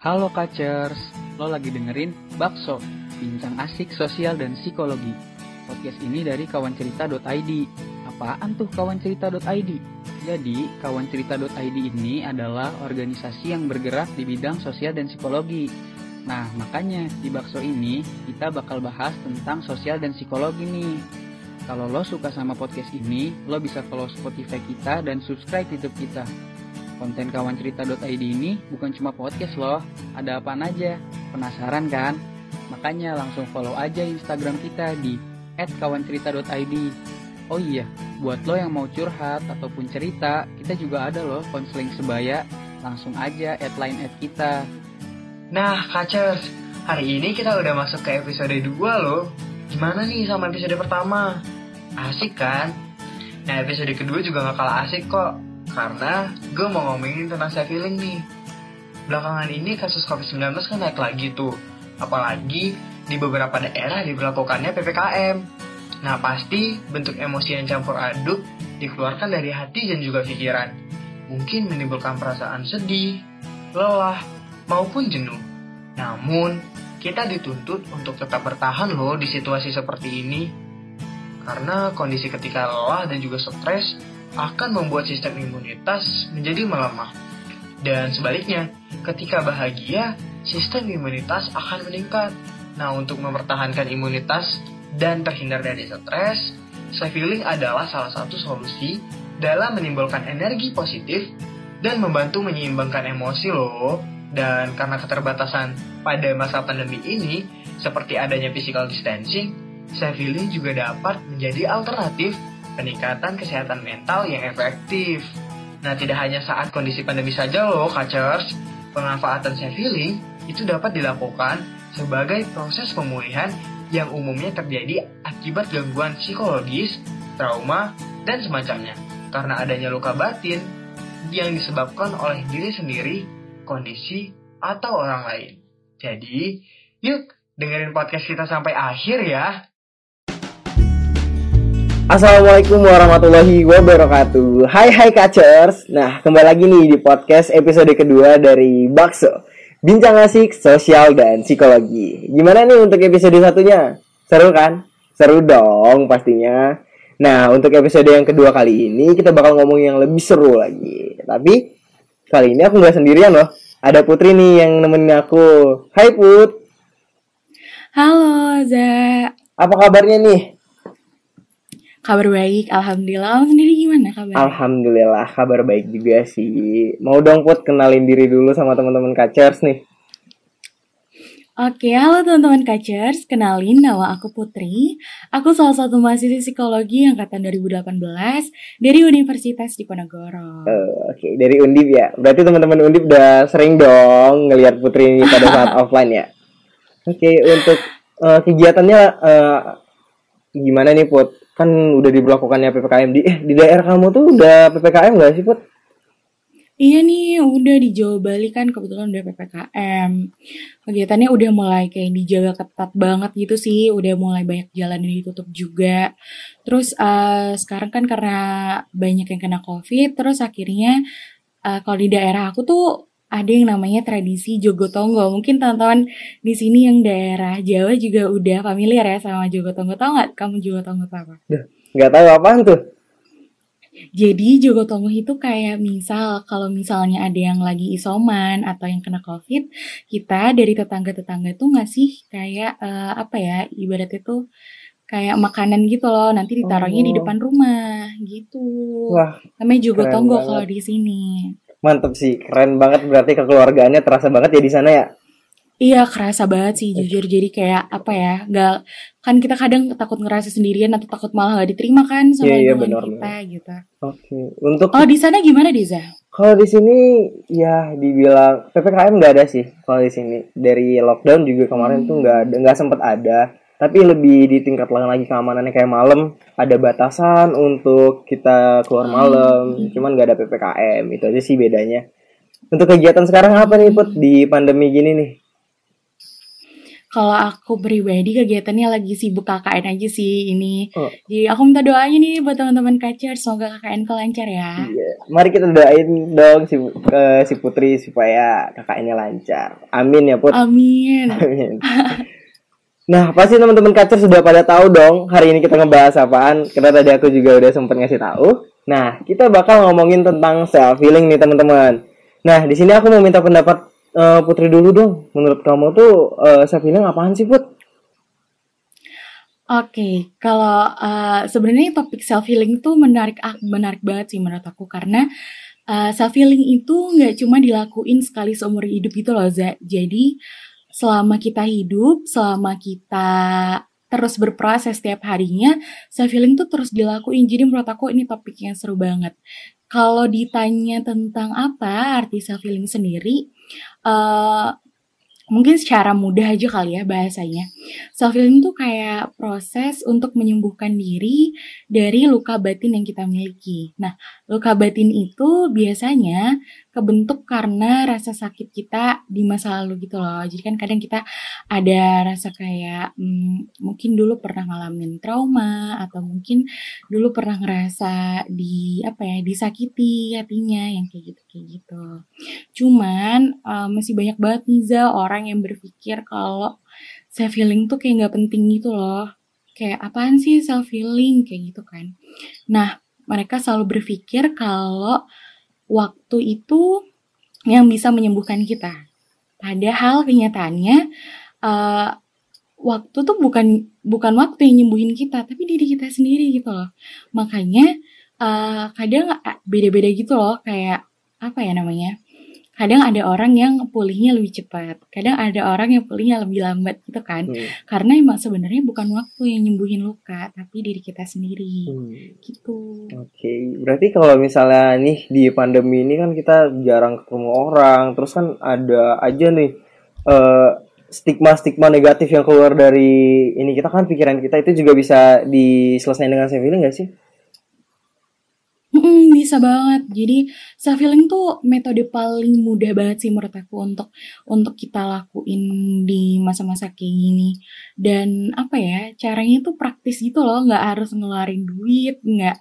Halo Kacers, lo lagi dengerin Bakso, bincang asik sosial dan psikologi. Podcast ini dari kawancerita.id. Apaan tuh kawancerita.id? Jadi, kawancerita.id ini adalah organisasi yang bergerak di bidang sosial dan psikologi. Nah, makanya di Bakso ini kita bakal bahas tentang sosial dan psikologi nih. Kalau lo suka sama podcast ini, lo bisa follow Spotify kita dan subscribe YouTube kita. Konten kawancerita.id ini bukan cuma podcast loh, ada apa aja. Penasaran kan? Makanya langsung follow aja Instagram kita di @kawancerita.id. Oh iya, buat lo yang mau curhat ataupun cerita, kita juga ada loh konseling sebaya. Langsung aja add line add kita. Nah, Kacers, hari ini kita udah masuk ke episode 2 loh. Gimana nih sama episode pertama? Asik kan? Nah, episode kedua juga gak kalah asik kok karena gue mau ngomongin tentang self healing nih. Belakangan ini kasus COVID-19 kan naik lagi tuh. Apalagi di beberapa daerah diberlakukannya PPKM. Nah pasti bentuk emosi yang campur aduk dikeluarkan dari hati dan juga pikiran. Mungkin menimbulkan perasaan sedih, lelah, maupun jenuh. Namun, kita dituntut untuk tetap bertahan loh di situasi seperti ini. Karena kondisi ketika lelah dan juga stres akan membuat sistem imunitas menjadi melemah. Dan sebaliknya, ketika bahagia, sistem imunitas akan meningkat. Nah, untuk mempertahankan imunitas dan terhindar dari stres, self healing adalah salah satu solusi dalam menimbulkan energi positif dan membantu menyeimbangkan emosi loh. Dan karena keterbatasan pada masa pandemi ini, seperti adanya physical distancing, self healing juga dapat menjadi alternatif peningkatan kesehatan mental yang efektif. Nah, tidak hanya saat kondisi pandemi saja loh, Kacers. Pemanfaatan self-healing itu dapat dilakukan sebagai proses pemulihan yang umumnya terjadi akibat gangguan psikologis, trauma, dan semacamnya. Karena adanya luka batin yang disebabkan oleh diri sendiri, kondisi, atau orang lain. Jadi, yuk dengerin podcast kita sampai akhir ya. Assalamualaikum warahmatullahi wabarakatuh. Hai hai kacers. Nah kembali lagi nih di podcast episode kedua dari Bakso Bincang asik, sosial, dan psikologi. Gimana nih untuk episode satunya? Seru kan? Seru dong pastinya. Nah untuk episode yang kedua kali ini kita bakal ngomong yang lebih seru lagi. Tapi kali ini aku gak sendirian loh. Ada Putri nih yang nemenin aku. Hai Put. Halo Za Apa kabarnya nih? Kabar baik, Alhamdulillah. Om sendiri gimana kabar? Alhamdulillah, kabar baik juga sih. Mau dong Put kenalin diri dulu sama teman-teman kacers nih. Oke, halo teman-teman kacers. Kenalin, nama aku Putri. Aku salah satu mahasiswa psikologi angkatan 2018 dari Universitas Diponegoro. Uh, Oke, dari Undip ya. Berarti teman-teman Undip udah sering dong ngelihat Putri ini pada saat offline ya. Oke, untuk uh, kegiatannya uh, gimana nih Put? Kan udah diberlakukannya ppkm di eh, di daerah kamu tuh udah ppkm gak sih put Iya nih, udah di Jawa Bali kan kebetulan udah PPKM. Kegiatannya udah mulai kayak dijaga ketat banget gitu sih, udah mulai banyak jalan yang ditutup juga. Terus uh, sekarang kan karena banyak yang kena COVID, terus akhirnya uh, kalau di daerah aku tuh ada yang namanya tradisi Jogotongo. Mungkin teman-teman di sini yang daerah Jawa juga udah familiar ya sama Jogotongo. Tahu nggak kamu Jogotongo itu apa? Nggak tahu apaan tuh. Jadi Jogotongo itu kayak misal kalau misalnya ada yang lagi isoman atau yang kena COVID, kita dari tetangga-tetangga tuh ngasih kayak uh, apa ya ibaratnya tuh kayak makanan gitu loh nanti ditaruhnya oh. di depan rumah gitu. Wah, namanya Jogotongo kalau di sini. Mantep sih, keren banget berarti kekeluargaannya terasa banget ya di sana ya. Iya kerasa banget sih jujur jadi kayak apa ya nggak kan kita kadang takut ngerasa sendirian atau takut malah gak diterima kan sama yeah, yeah, bener, bener, kita gitu. Oke okay. untuk oh di sana gimana Diza? Kalau di sini ya dibilang ppkm nggak ada sih kalau di sini dari lockdown juga kemarin hmm. tuh nggak ada nggak sempet ada tapi lebih ditingkatkan lagi keamanannya kayak malam ada batasan untuk kita keluar malam hmm. cuman nggak ada ppkm itu aja sih bedanya untuk kegiatan sekarang apa nih put di pandemi gini nih Kalau aku pribadi kegiatannya lagi sibuk KKN aja sih ini. Oh. Jadi aku minta doanya nih buat teman-teman kacer semoga KKN kelancar ya. Iya. Mari kita doain dong si eh, si Putri supaya kakaknya lancar. Amin ya Put. Amin. Amin. Nah, pasti teman-teman kacer sudah pada tahu dong hari ini kita ngebahas apaan. Karena tadi aku juga udah sempat ngasih tahu. Nah, kita bakal ngomongin tentang self healing nih teman-teman. Nah, di sini aku mau minta pendapat eh, Putri dulu dong. Menurut kamu tuh eh, self healing apaan sih, Put? Oke, kalau uh, sebenarnya topik self healing tuh menarik menarik banget sih menurut aku karena uh, self healing itu nggak cuma dilakuin sekali seumur hidup gitu loh, Za. Jadi selama kita hidup, selama kita terus berproses setiap harinya, self healing tuh terus dilakuin. Jadi menurut aku ini topik yang seru banget. Kalau ditanya tentang apa arti self healing sendiri, uh, mungkin secara mudah aja kali ya bahasanya. Self healing tuh kayak proses untuk menyembuhkan diri dari luka batin yang kita miliki. Nah, luka batin itu biasanya kebentuk karena rasa sakit kita di masa lalu gitu loh. Jadi kan kadang kita ada rasa kayak hmm, mungkin dulu pernah ngalamin trauma atau mungkin dulu pernah ngerasa di apa ya disakiti hatinya yang kayak gitu kayak gitu. Cuman uh, masih banyak banget nih orang yang berpikir kalau self healing tuh kayak nggak penting gitu loh. Kayak apaan sih self healing kayak gitu kan. Nah, mereka selalu berpikir kalau waktu itu yang bisa menyembuhkan kita. Padahal kenyataannya uh, waktu tuh bukan bukan waktu yang nyembuhin kita, tapi diri kita sendiri gitu loh. Makanya uh, kadang beda-beda gitu loh, kayak apa ya namanya? Kadang ada orang yang pulihnya lebih cepat, kadang ada orang yang pulihnya lebih lambat gitu kan. Hmm. Karena emang sebenarnya bukan waktu yang nyembuhin luka, tapi diri kita sendiri. Hmm. Gitu. Oke, berarti kalau misalnya nih di pandemi ini kan kita jarang ketemu orang, terus kan ada aja nih eh, stigma-stigma negatif yang keluar dari ini kita kan pikiran kita itu juga bisa diselesaikan dengan self healing nggak sih? Mm, bisa banget. Jadi self healing tuh metode paling mudah banget sih menurut aku untuk untuk kita lakuin di masa-masa kayak gini. Dan apa ya caranya tuh praktis gitu loh, nggak harus ngeluarin duit, nggak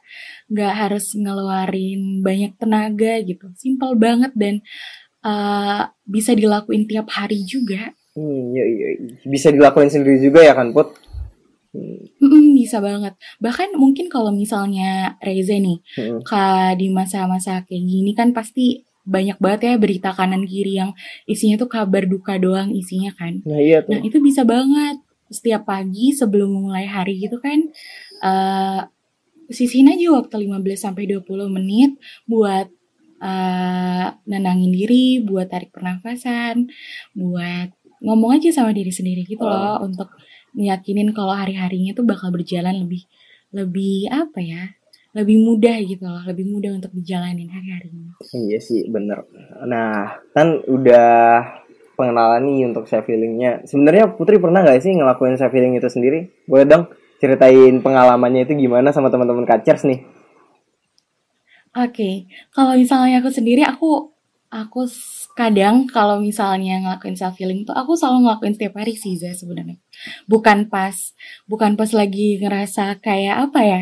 nggak harus ngeluarin banyak tenaga gitu. Simpel banget dan uh, bisa dilakuin tiap hari juga. Hmm, iya, iya. Bisa dilakuin sendiri juga ya kan, Put? Hmm. Mm-mm, bisa banget. Bahkan mungkin kalau misalnya Reza nih, ka di masa-masa kayak gini kan pasti banyak banget ya berita kanan kiri yang isinya tuh kabar duka doang isinya kan. Nah iya Nah tuh. itu bisa banget setiap pagi sebelum mulai hari gitu kan, eh sisihin aja waktu 15 sampai 20 menit buat eh nenangin diri, buat tarik pernafasan, buat ngomong aja sama diri sendiri gitu loh untuk ngeyakinin kalau hari-harinya tuh bakal berjalan lebih lebih apa ya? Lebih mudah gitu loh, lebih mudah untuk dijalanin hari-harinya. Iya sih, bener. Nah, kan udah pengenalan nih untuk self healingnya. Sebenarnya Putri pernah nggak sih ngelakuin self healing itu sendiri? Boleh dong ceritain pengalamannya itu gimana sama teman-teman kacers nih? Oke, kalau misalnya aku sendiri aku aku kadang kalau misalnya ngelakuin self healing tuh aku selalu ngelakuin setiap hari sih Za sebenarnya. Bukan pas bukan pas lagi ngerasa kayak apa ya?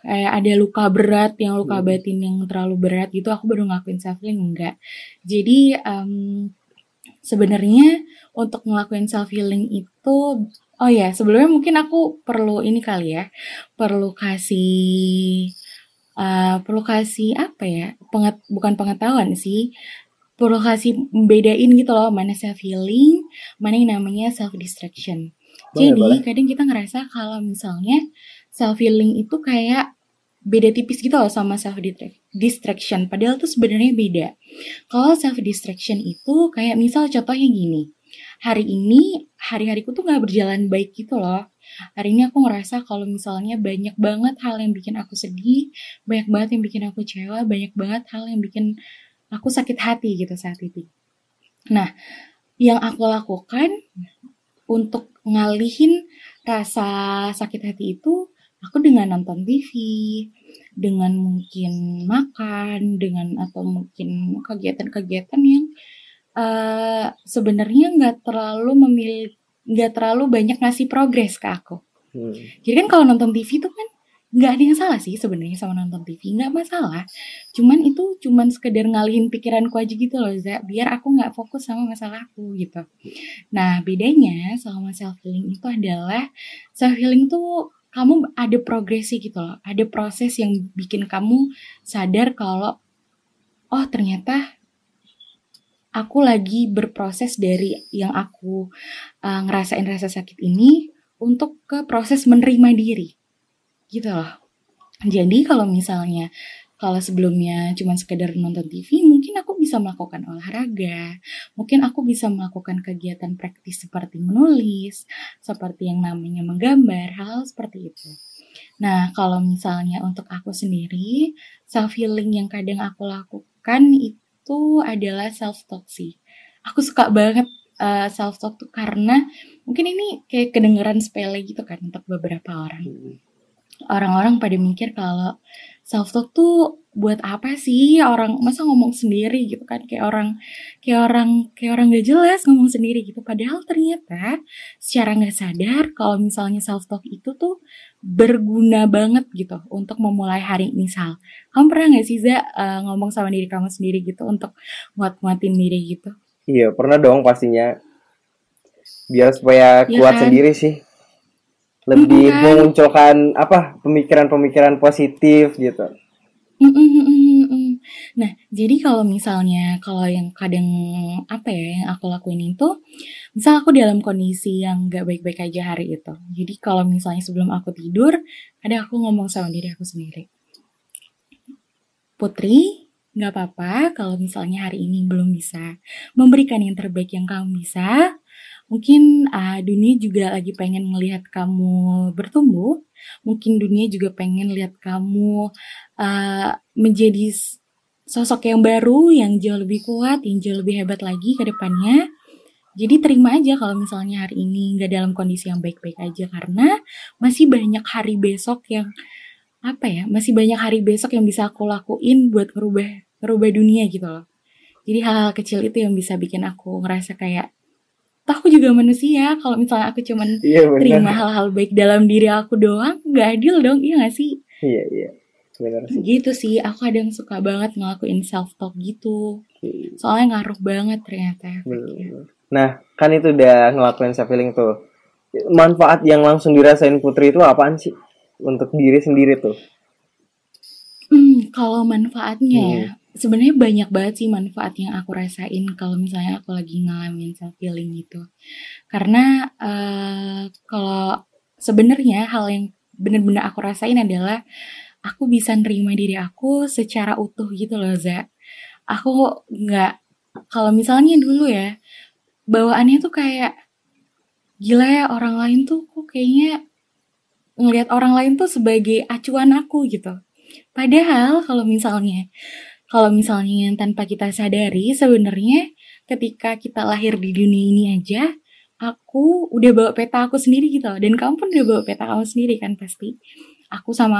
Kayak ada luka berat yang luka Hmm. batin yang terlalu berat gitu aku baru ngelakuin self healing enggak. Jadi em, sebenarnya untuk ngelakuin self healing itu oh ya sebelumnya mungkin aku perlu ini kali ya perlu kasih eh, perlu kasih apa ya penget, bukan pengetahuan sih perlu kasih bedain gitu loh mana self healing mana yang namanya self distraction Boleh, jadi boleh. kadang kita ngerasa kalau misalnya self healing itu kayak beda tipis gitu loh sama self distraction padahal tuh sebenarnya beda. Kalau self distraction itu kayak misal contohnya gini hari ini hari-hariku tuh nggak berjalan baik gitu loh. Hari ini aku ngerasa kalau misalnya banyak banget hal yang bikin aku sedih banyak banget yang bikin aku kecewa banyak banget hal yang bikin aku sakit hati gitu saat itu nah yang aku lakukan untuk ngalihin rasa sakit hati itu aku dengan nonton TV dengan mungkin makan dengan atau mungkin kegiatan-kegiatan yang eh sebenarnya nggak terlalu memil- nggak terlalu banyak ngasih progres ke aku. Hmm. Jadi kan kalau nonton TV tuh kan nggak ada yang salah sih sebenarnya sama nonton TV nggak masalah. Cuman itu cuman sekedar ngalihin pikiranku aja gitu loh Za, biar aku nggak fokus sama masalahku gitu. Nah bedanya sama self healing itu adalah self healing tuh kamu ada progresi gitu loh, ada proses yang bikin kamu sadar kalau oh ternyata aku lagi berproses dari yang aku uh, ngerasain rasa sakit ini untuk ke proses menerima diri gitu loh. Jadi kalau misalnya kalau sebelumnya cuma sekedar nonton TV, mungkin aku bisa melakukan olahraga, mungkin aku bisa melakukan kegiatan praktis seperti menulis, seperti yang namanya menggambar, hal seperti itu. Nah, kalau misalnya untuk aku sendiri, self healing yang kadang aku lakukan itu adalah self talk sih. Aku suka banget uh, eh, self talk tuh karena mungkin ini kayak kedengeran sepele gitu kan untuk beberapa orang. Orang-orang pada mikir kalau self talk tuh buat apa sih? Orang masa ngomong sendiri gitu kan? Kayak orang kayak orang kayak orang gak jelas ngomong sendiri gitu. Padahal ternyata secara nggak sadar kalau misalnya self talk itu tuh berguna banget gitu untuk memulai hari. Misal kamu pernah nggak sih Za uh, ngomong sama diri kamu sendiri gitu untuk nguat-nguatin diri gitu? Iya pernah dong pastinya. Biar supaya ya kuat kan? sendiri sih lebih kan? memunculkan apa pemikiran-pemikiran positif gitu. Nah, jadi kalau misalnya kalau yang kadang apa ya yang aku lakuin itu, misal aku dalam kondisi yang gak baik-baik aja hari itu. Jadi kalau misalnya sebelum aku tidur, ada aku ngomong sama diri aku sendiri. Putri, gak apa-apa kalau misalnya hari ini belum bisa memberikan yang terbaik yang kamu bisa, Mungkin uh, dunia juga lagi pengen melihat kamu bertumbuh. Mungkin dunia juga pengen lihat kamu uh, menjadi sosok yang baru, yang jauh lebih kuat, yang jauh lebih hebat lagi ke depannya. Jadi terima aja kalau misalnya hari ini nggak dalam kondisi yang baik-baik aja karena masih banyak hari besok yang apa ya masih banyak hari besok yang bisa aku lakuin buat ngerubah ngerubah dunia gitu loh. Jadi hal-hal kecil itu yang bisa bikin aku ngerasa kayak aku juga manusia. Kalau misalnya aku cuman iya, terima hal-hal baik dalam diri aku doang nggak adil dong iya gak sih? Iya iya. Benar sih. Gitu sih aku kadang suka banget ngelakuin self talk gitu. Iya. soalnya ngaruh banget ternyata nah kan itu udah ngelakuin self healing tuh. Manfaat yang langsung dirasain putri itu apaan sih? Untuk diri sendiri tuh. Hmm kalau manfaatnya ya, hmm sebenarnya banyak banget sih manfaat yang aku rasain kalau misalnya aku lagi ngalamin self healing gitu karena uh, kalau sebenarnya hal yang bener-bener aku rasain adalah aku bisa nerima diri aku secara utuh gitu loh Za. Aku nggak kalau misalnya dulu ya bawaannya tuh kayak gila ya orang lain tuh kok kayaknya ngelihat orang lain tuh sebagai acuan aku gitu. Padahal kalau misalnya kalau misalnya tanpa kita sadari sebenarnya ketika kita lahir di dunia ini aja aku udah bawa peta aku sendiri gitu dan kamu pun udah bawa peta kamu sendiri kan pasti. Aku sama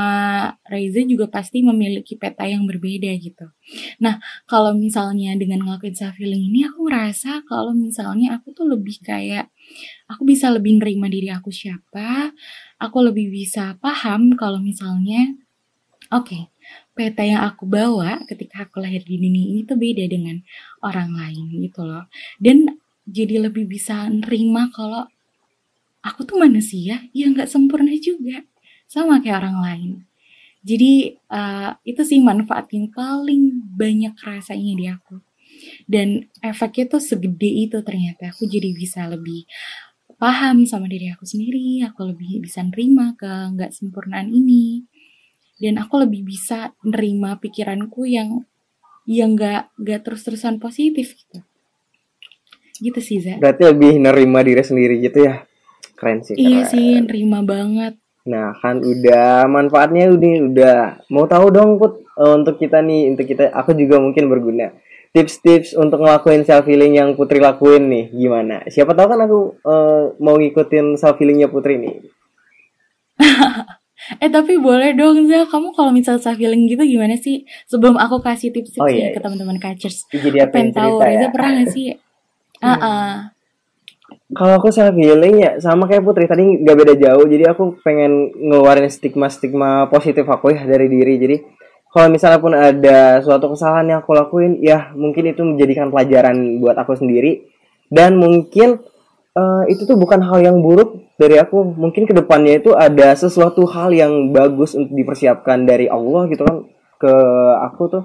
Reza juga pasti memiliki peta yang berbeda gitu. Nah kalau misalnya dengan ngelakuin self healing ini aku ngerasa kalau misalnya aku tuh lebih kayak aku bisa lebih nerima diri aku siapa aku lebih bisa paham kalau misalnya oke okay, peta yang aku bawa ketika aku lahir di dunia ini tuh beda dengan orang lain gitu loh. Dan jadi lebih bisa nerima kalau aku tuh manusia yang nggak sempurna juga sama kayak orang lain. Jadi uh, itu sih manfaat yang paling banyak rasanya di aku. Dan efeknya tuh segede itu ternyata aku jadi bisa lebih paham sama diri aku sendiri, aku lebih bisa nerima ke nggak sempurnaan ini dan aku lebih bisa nerima pikiranku yang yang gak gak terus terusan positif gitu. Gitu sih Za berarti lebih nerima diri sendiri gitu ya? Keren sih iya sih nerima banget. Nah kan udah manfaatnya udah udah. Mau tahu dong put uh, untuk kita nih untuk kita aku juga mungkin berguna. Tips-tips untuk ngelakuin self healing yang Putri lakuin nih gimana? Siapa tahu kan aku uh, mau ngikutin self healingnya Putri nih. Eh tapi boleh dong Zah, kamu kalau misal self healing gitu gimana sih? Sebelum aku kasih tips-tips oh, iya, ke iya. teman-teman catchers. Jadi aku pengen tahu ya? Reza pernah gak sih? Ah, uh -uh. kalau aku self healing ya sama kayak Putri tadi nggak beda jauh. Jadi aku pengen ngeluarin stigma-stigma positif aku ya dari diri. Jadi kalau misalnya pun ada suatu kesalahan yang aku lakuin, ya mungkin itu menjadikan pelajaran buat aku sendiri. Dan mungkin uh, itu tuh bukan hal yang buruk dari aku. Mungkin ke depannya itu ada sesuatu hal yang bagus untuk dipersiapkan dari Allah gitu kan ke aku tuh.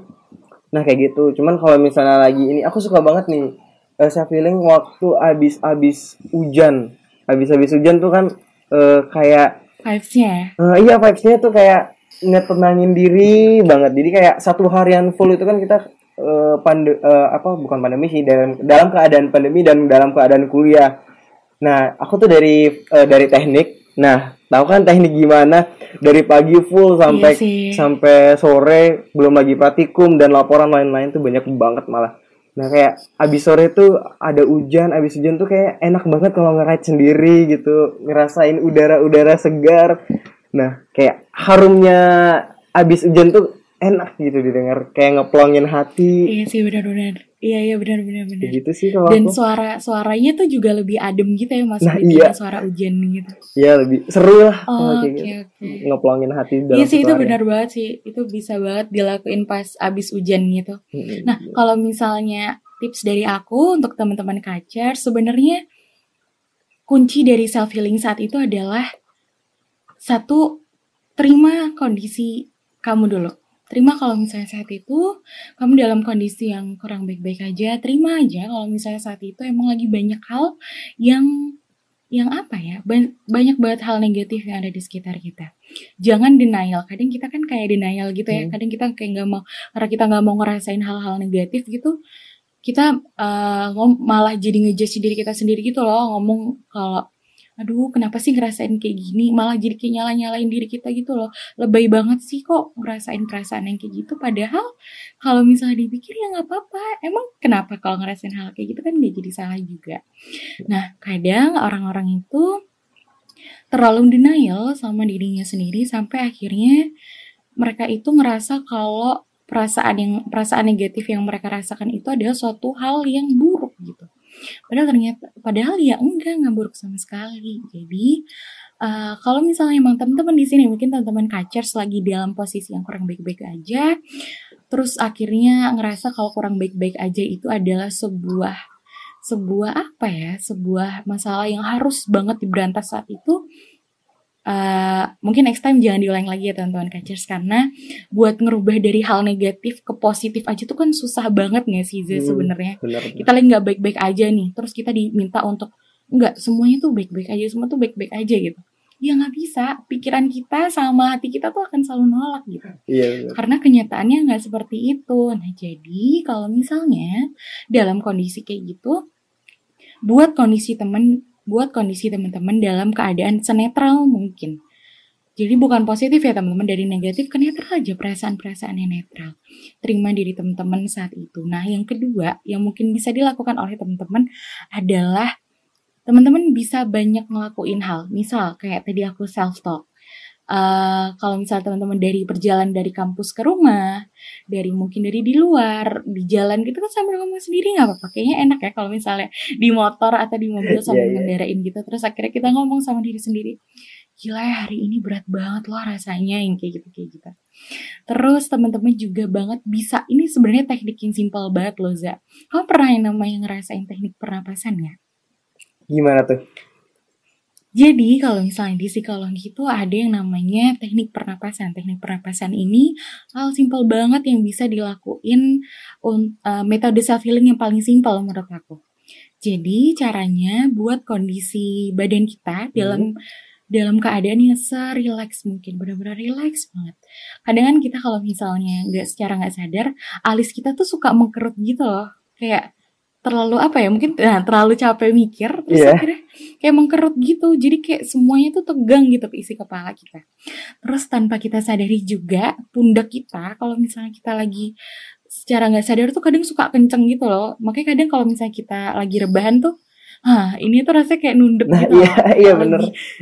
Nah kayak gitu. Cuman kalau misalnya lagi ini, aku suka banget nih uh, saya feeling waktu abis-abis hujan. Abis-abis hujan tuh kan uh, kayak vibes-nya. Uh, iya vibes-nya tuh kayak ngetenangin diri banget jadi kayak satu harian full itu kan kita uh, pande uh, apa bukan pandemi sih dalam dalam keadaan pandemi dan dalam keadaan kuliah nah aku tuh dari uh, dari teknik. Nah tahu kan teknik gimana? Dari pagi full sampai iya sampai sore belum lagi praktikum dan laporan lain-lain tuh banyak banget malah. Nah kayak abis sore tuh ada hujan abis hujan tuh kayak enak banget kalau ngerait sendiri gitu. Ngerasain udara-udara segar. Nah, kayak harumnya abis hujan tuh enak gitu didengar, kayak ngeplongin hati. Iya sih benar-benar. Iya iya benar benar benar. Gitu sih kalau Dan aku. suara suaranya tuh juga lebih adem gitu ya mas nah, iya. suara hujan gitu. Iya lebih seru lah oh, okay, gitu. Okay. Ngeplongin hati dalam Iya sih itu benar banget sih. Itu bisa banget dilakuin pas abis hujan gitu. Hmm. Nah, kalau misalnya tips dari aku untuk teman-teman kacer sebenarnya kunci dari self healing saat itu adalah satu terima kondisi kamu dulu. Terima kalau misalnya saat itu kamu dalam kondisi yang kurang baik-baik aja, terima aja kalau misalnya saat itu emang lagi banyak hal yang yang apa ya banyak banget hal negatif yang ada di sekitar kita jangan denial kadang kita kan kayak denial gitu ya hmm. kadang kita kayak nggak mau karena kita nggak mau ngerasain hal-hal negatif gitu kita uh, malah jadi ngejudge diri kita sendiri gitu loh ngomong kalau aduh kenapa sih ngerasain kayak gini? Malah jadi kayak nyala-nyalain diri kita gitu loh. Lebay banget sih kok ngerasain perasaan yang kayak gitu. Padahal kalau misalnya dipikir ya nggak apa-apa. Emang kenapa kalau ngerasain hal kayak gitu kan gak jadi salah juga. Nah kadang orang-orang itu terlalu denial sama dirinya sendiri sampai akhirnya mereka itu ngerasa kalau perasaan yang perasaan negatif yang mereka rasakan itu adalah suatu hal yang buruk gitu Padahal ternyata, padahal ya enggak, nggak buruk sama sekali. Jadi, uh, kalau misalnya emang teman-teman di sini mungkin teman-teman kacers lagi dalam posisi yang kurang baik-baik aja, terus akhirnya ngerasa kalau kurang baik-baik aja itu adalah sebuah sebuah apa ya, sebuah masalah yang harus banget diberantas saat itu uh, mungkin next time jangan diulang lagi ya teman-teman catchers karena buat ngerubah dari hal negatif ke positif aja tuh kan susah banget gak sih Zé hmm, sebenarnya? kita lagi nggak baik-baik aja nih terus kita diminta untuk nggak semuanya tuh baik-baik aja semua tuh baik-baik aja gitu. Ya nggak bisa pikiran kita sama hati kita tuh akan selalu nolak gitu. Iya, karena kenyataannya nggak seperti itu. Nah jadi kalau misalnya dalam kondisi kayak gitu buat kondisi temen buat kondisi teman-teman dalam keadaan senetral mungkin. Jadi bukan positif ya teman-teman dari negatif ke netral aja perasaan-perasaan yang netral. Terima diri teman-teman saat itu. Nah yang kedua yang mungkin bisa dilakukan oleh teman-teman adalah teman-teman bisa banyak ngelakuin hal. Misal kayak tadi aku self talk uh, kalau misalnya teman-teman dari perjalanan dari kampus ke rumah, dari mungkin dari di luar, di jalan gitu kan sambil ngomong sendiri nggak apa-apa. Kayaknya enak ya kalau misalnya di motor atau di mobil sambil yeah, yeah. ngendarain gitu. Terus akhirnya kita ngomong sama diri sendiri. Gila ya hari ini berat banget loh rasanya yang kayak gitu kayak gitu. Terus teman-teman juga banget bisa ini sebenarnya teknik yang simpel banget loh Za. Kamu pernah yang namanya ngerasain teknik pernapasan ya? Gimana tuh? Jadi kalau misalnya di psikologi itu ada yang namanya teknik pernapasan. Teknik pernapasan ini hal simpel banget yang bisa dilakuin uh, metode self healing yang paling simpel menurut aku. Jadi caranya buat kondisi badan kita hmm. dalam dalam keadaan yang serileks mungkin benar-benar rileks banget. Kadang kan kita kalau misalnya nggak secara nggak sadar alis kita tuh suka mengkerut gitu loh. Kayak terlalu apa ya mungkin nah, terlalu capek mikir terus yeah. akhirnya kayak mengkerut gitu jadi kayak semuanya tuh tegang gitu ke isi kepala kita terus tanpa kita sadari juga pundak kita kalau misalnya kita lagi secara nggak sadar tuh kadang suka kenceng gitu loh makanya kadang kalau misalnya kita lagi rebahan tuh Hah, ini tuh rasanya kayak nunduk nah, gitu. Iya, iya bener.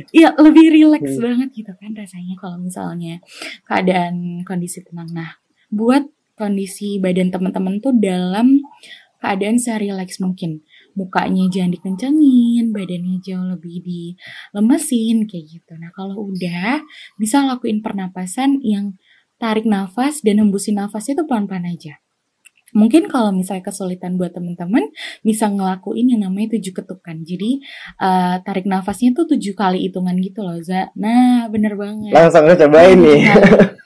Iya, lebih rileks hmm. banget gitu kan rasanya kalau misalnya keadaan kondisi tenang. Nah, buat kondisi badan teman-teman tuh dalam keadaan serileks mungkin. mukanya jangan dikencengin, badannya jauh lebih dilemesin kayak gitu. Nah, kalau udah bisa lakuin pernapasan yang tarik nafas dan hembusin nafas itu pelan-pelan aja. Mungkin kalau misalnya kesulitan buat teman-teman bisa ngelakuin yang namanya tujuh ketukan. Jadi uh, tarik nafasnya tuh tujuh kali hitungan gitu loh, Za. Nah, bener banget. Langsung cobain nih.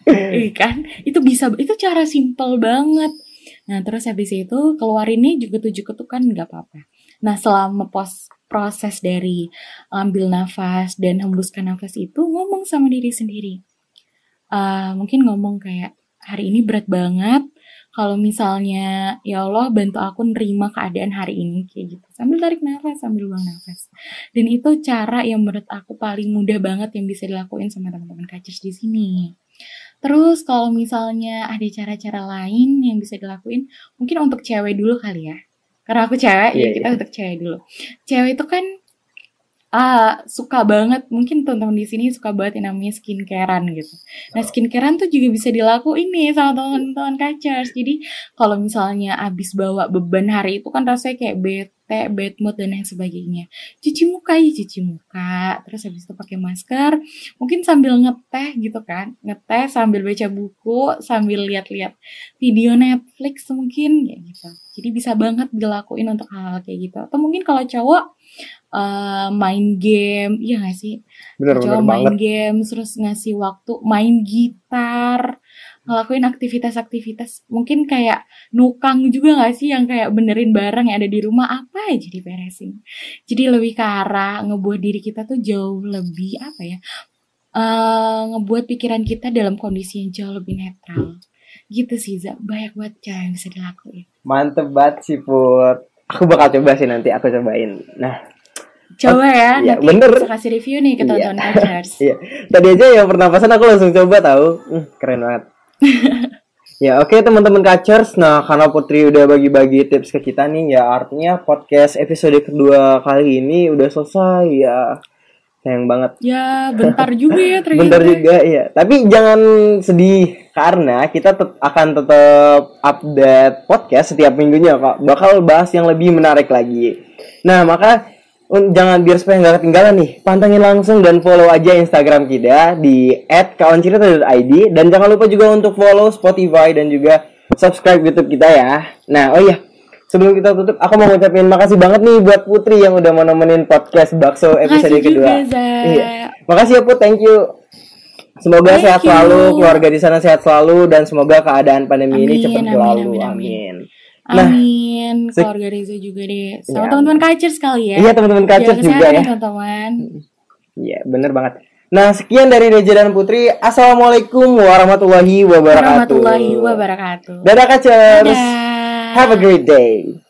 Iya kan? Itu bisa, itu cara simple banget. Nah, terus habis itu keluarinnya juga tujuh ketukan nggak apa-apa. Nah, selama pos proses dari ambil nafas dan hembuskan nafas itu ngomong sama diri sendiri. Uh, mungkin ngomong kayak hari ini berat banget, kalau misalnya ya Allah bantu aku nerima keadaan hari ini kayak gitu sambil tarik nafas sambil buang nafas dan itu cara yang menurut aku paling mudah banget yang bisa dilakuin sama teman-teman kacers di sini terus kalau misalnya ada cara-cara lain yang bisa dilakuin mungkin untuk cewek dulu kali ya karena aku cewek yeah, ya kita yeah. untuk cewek dulu cewek itu kan uh, suka banget mungkin teman-teman di sini suka banget yang namanya skincarean gitu. Nah skincarean tuh juga bisa dilakuin nih sama teman-teman kacers. Jadi kalau misalnya abis bawa beban hari itu kan rasanya kayak bete, bad mood dan lain sebagainya. Cuci muka ya cuci muka, terus habis itu pakai masker, mungkin sambil ngeteh gitu kan, ngeteh sambil baca buku, sambil lihat-lihat video Netflix mungkin kayak gitu. Jadi bisa banget dilakuin untuk hal-hal kayak gitu. Atau mungkin kalau cowok uh, main game, iya gak sih? Bener, Coba bener main banget. game, terus ngasih waktu main gitar, ngelakuin aktivitas-aktivitas mungkin kayak nukang juga gak sih yang kayak benerin barang yang ada di rumah apa aja diberesin. Jadi lebih ke arah ngebuat diri kita tuh jauh lebih apa ya? Uh, ngebuat pikiran kita dalam kondisi yang jauh lebih netral. Gitu sih, Za. Banyak banget cara yang bisa dilakuin. Mantep banget sih, Put. Aku bakal coba sih nanti, aku cobain. Nah, Coba ya, Iya, nanti bener. bisa kasih review nih ke Iya. tonton Kacers. Iya, tadi aja yang pernapasan aku langsung coba tahu. Hmm, keren banget. ya oke teman-teman kacers, nah karena Putri udah bagi-bagi tips ke kita nih, ya artinya podcast episode kedua kali ini udah selesai ya. Sayang banget. Ya, bentar juga ya ternyata. Bentar juga ya. Tapi jangan sedih karena kita tet- akan tetap update podcast setiap minggunya kok. Bakal bahas yang lebih menarik lagi. Nah maka jangan biar supaya nggak ketinggalan nih. Pantengin langsung dan follow aja Instagram kita di @kawancerita.id dan jangan lupa juga untuk follow Spotify dan juga subscribe YouTube kita ya. Nah oh iya. Sebelum kita tutup, aku mau ngucapin makasih banget nih buat Putri yang udah mau nemenin podcast Bakso episode Makasih kedua. juga. Iya. Makasih ya Put, thank you. Semoga Thank sehat you. selalu, keluarga di sana sehat selalu, dan semoga keadaan pandemi ini Amin, cepat amin, berlalu. amin, Amin. amin. Nah, Amin. sek- Keluarga Reza juga deh. Sama Iya. teman-teman Kacers kali ya. Iya teman-teman Jaga juga kesehatan ya. teman-teman. Iya bener banget. Nah sekian dari Reja dan Putri. Assalamualaikum warahmatullahi wabarakatuh. Warahmatullahi wabarakatuh. Dadah kacers. Dadah. Have a great day.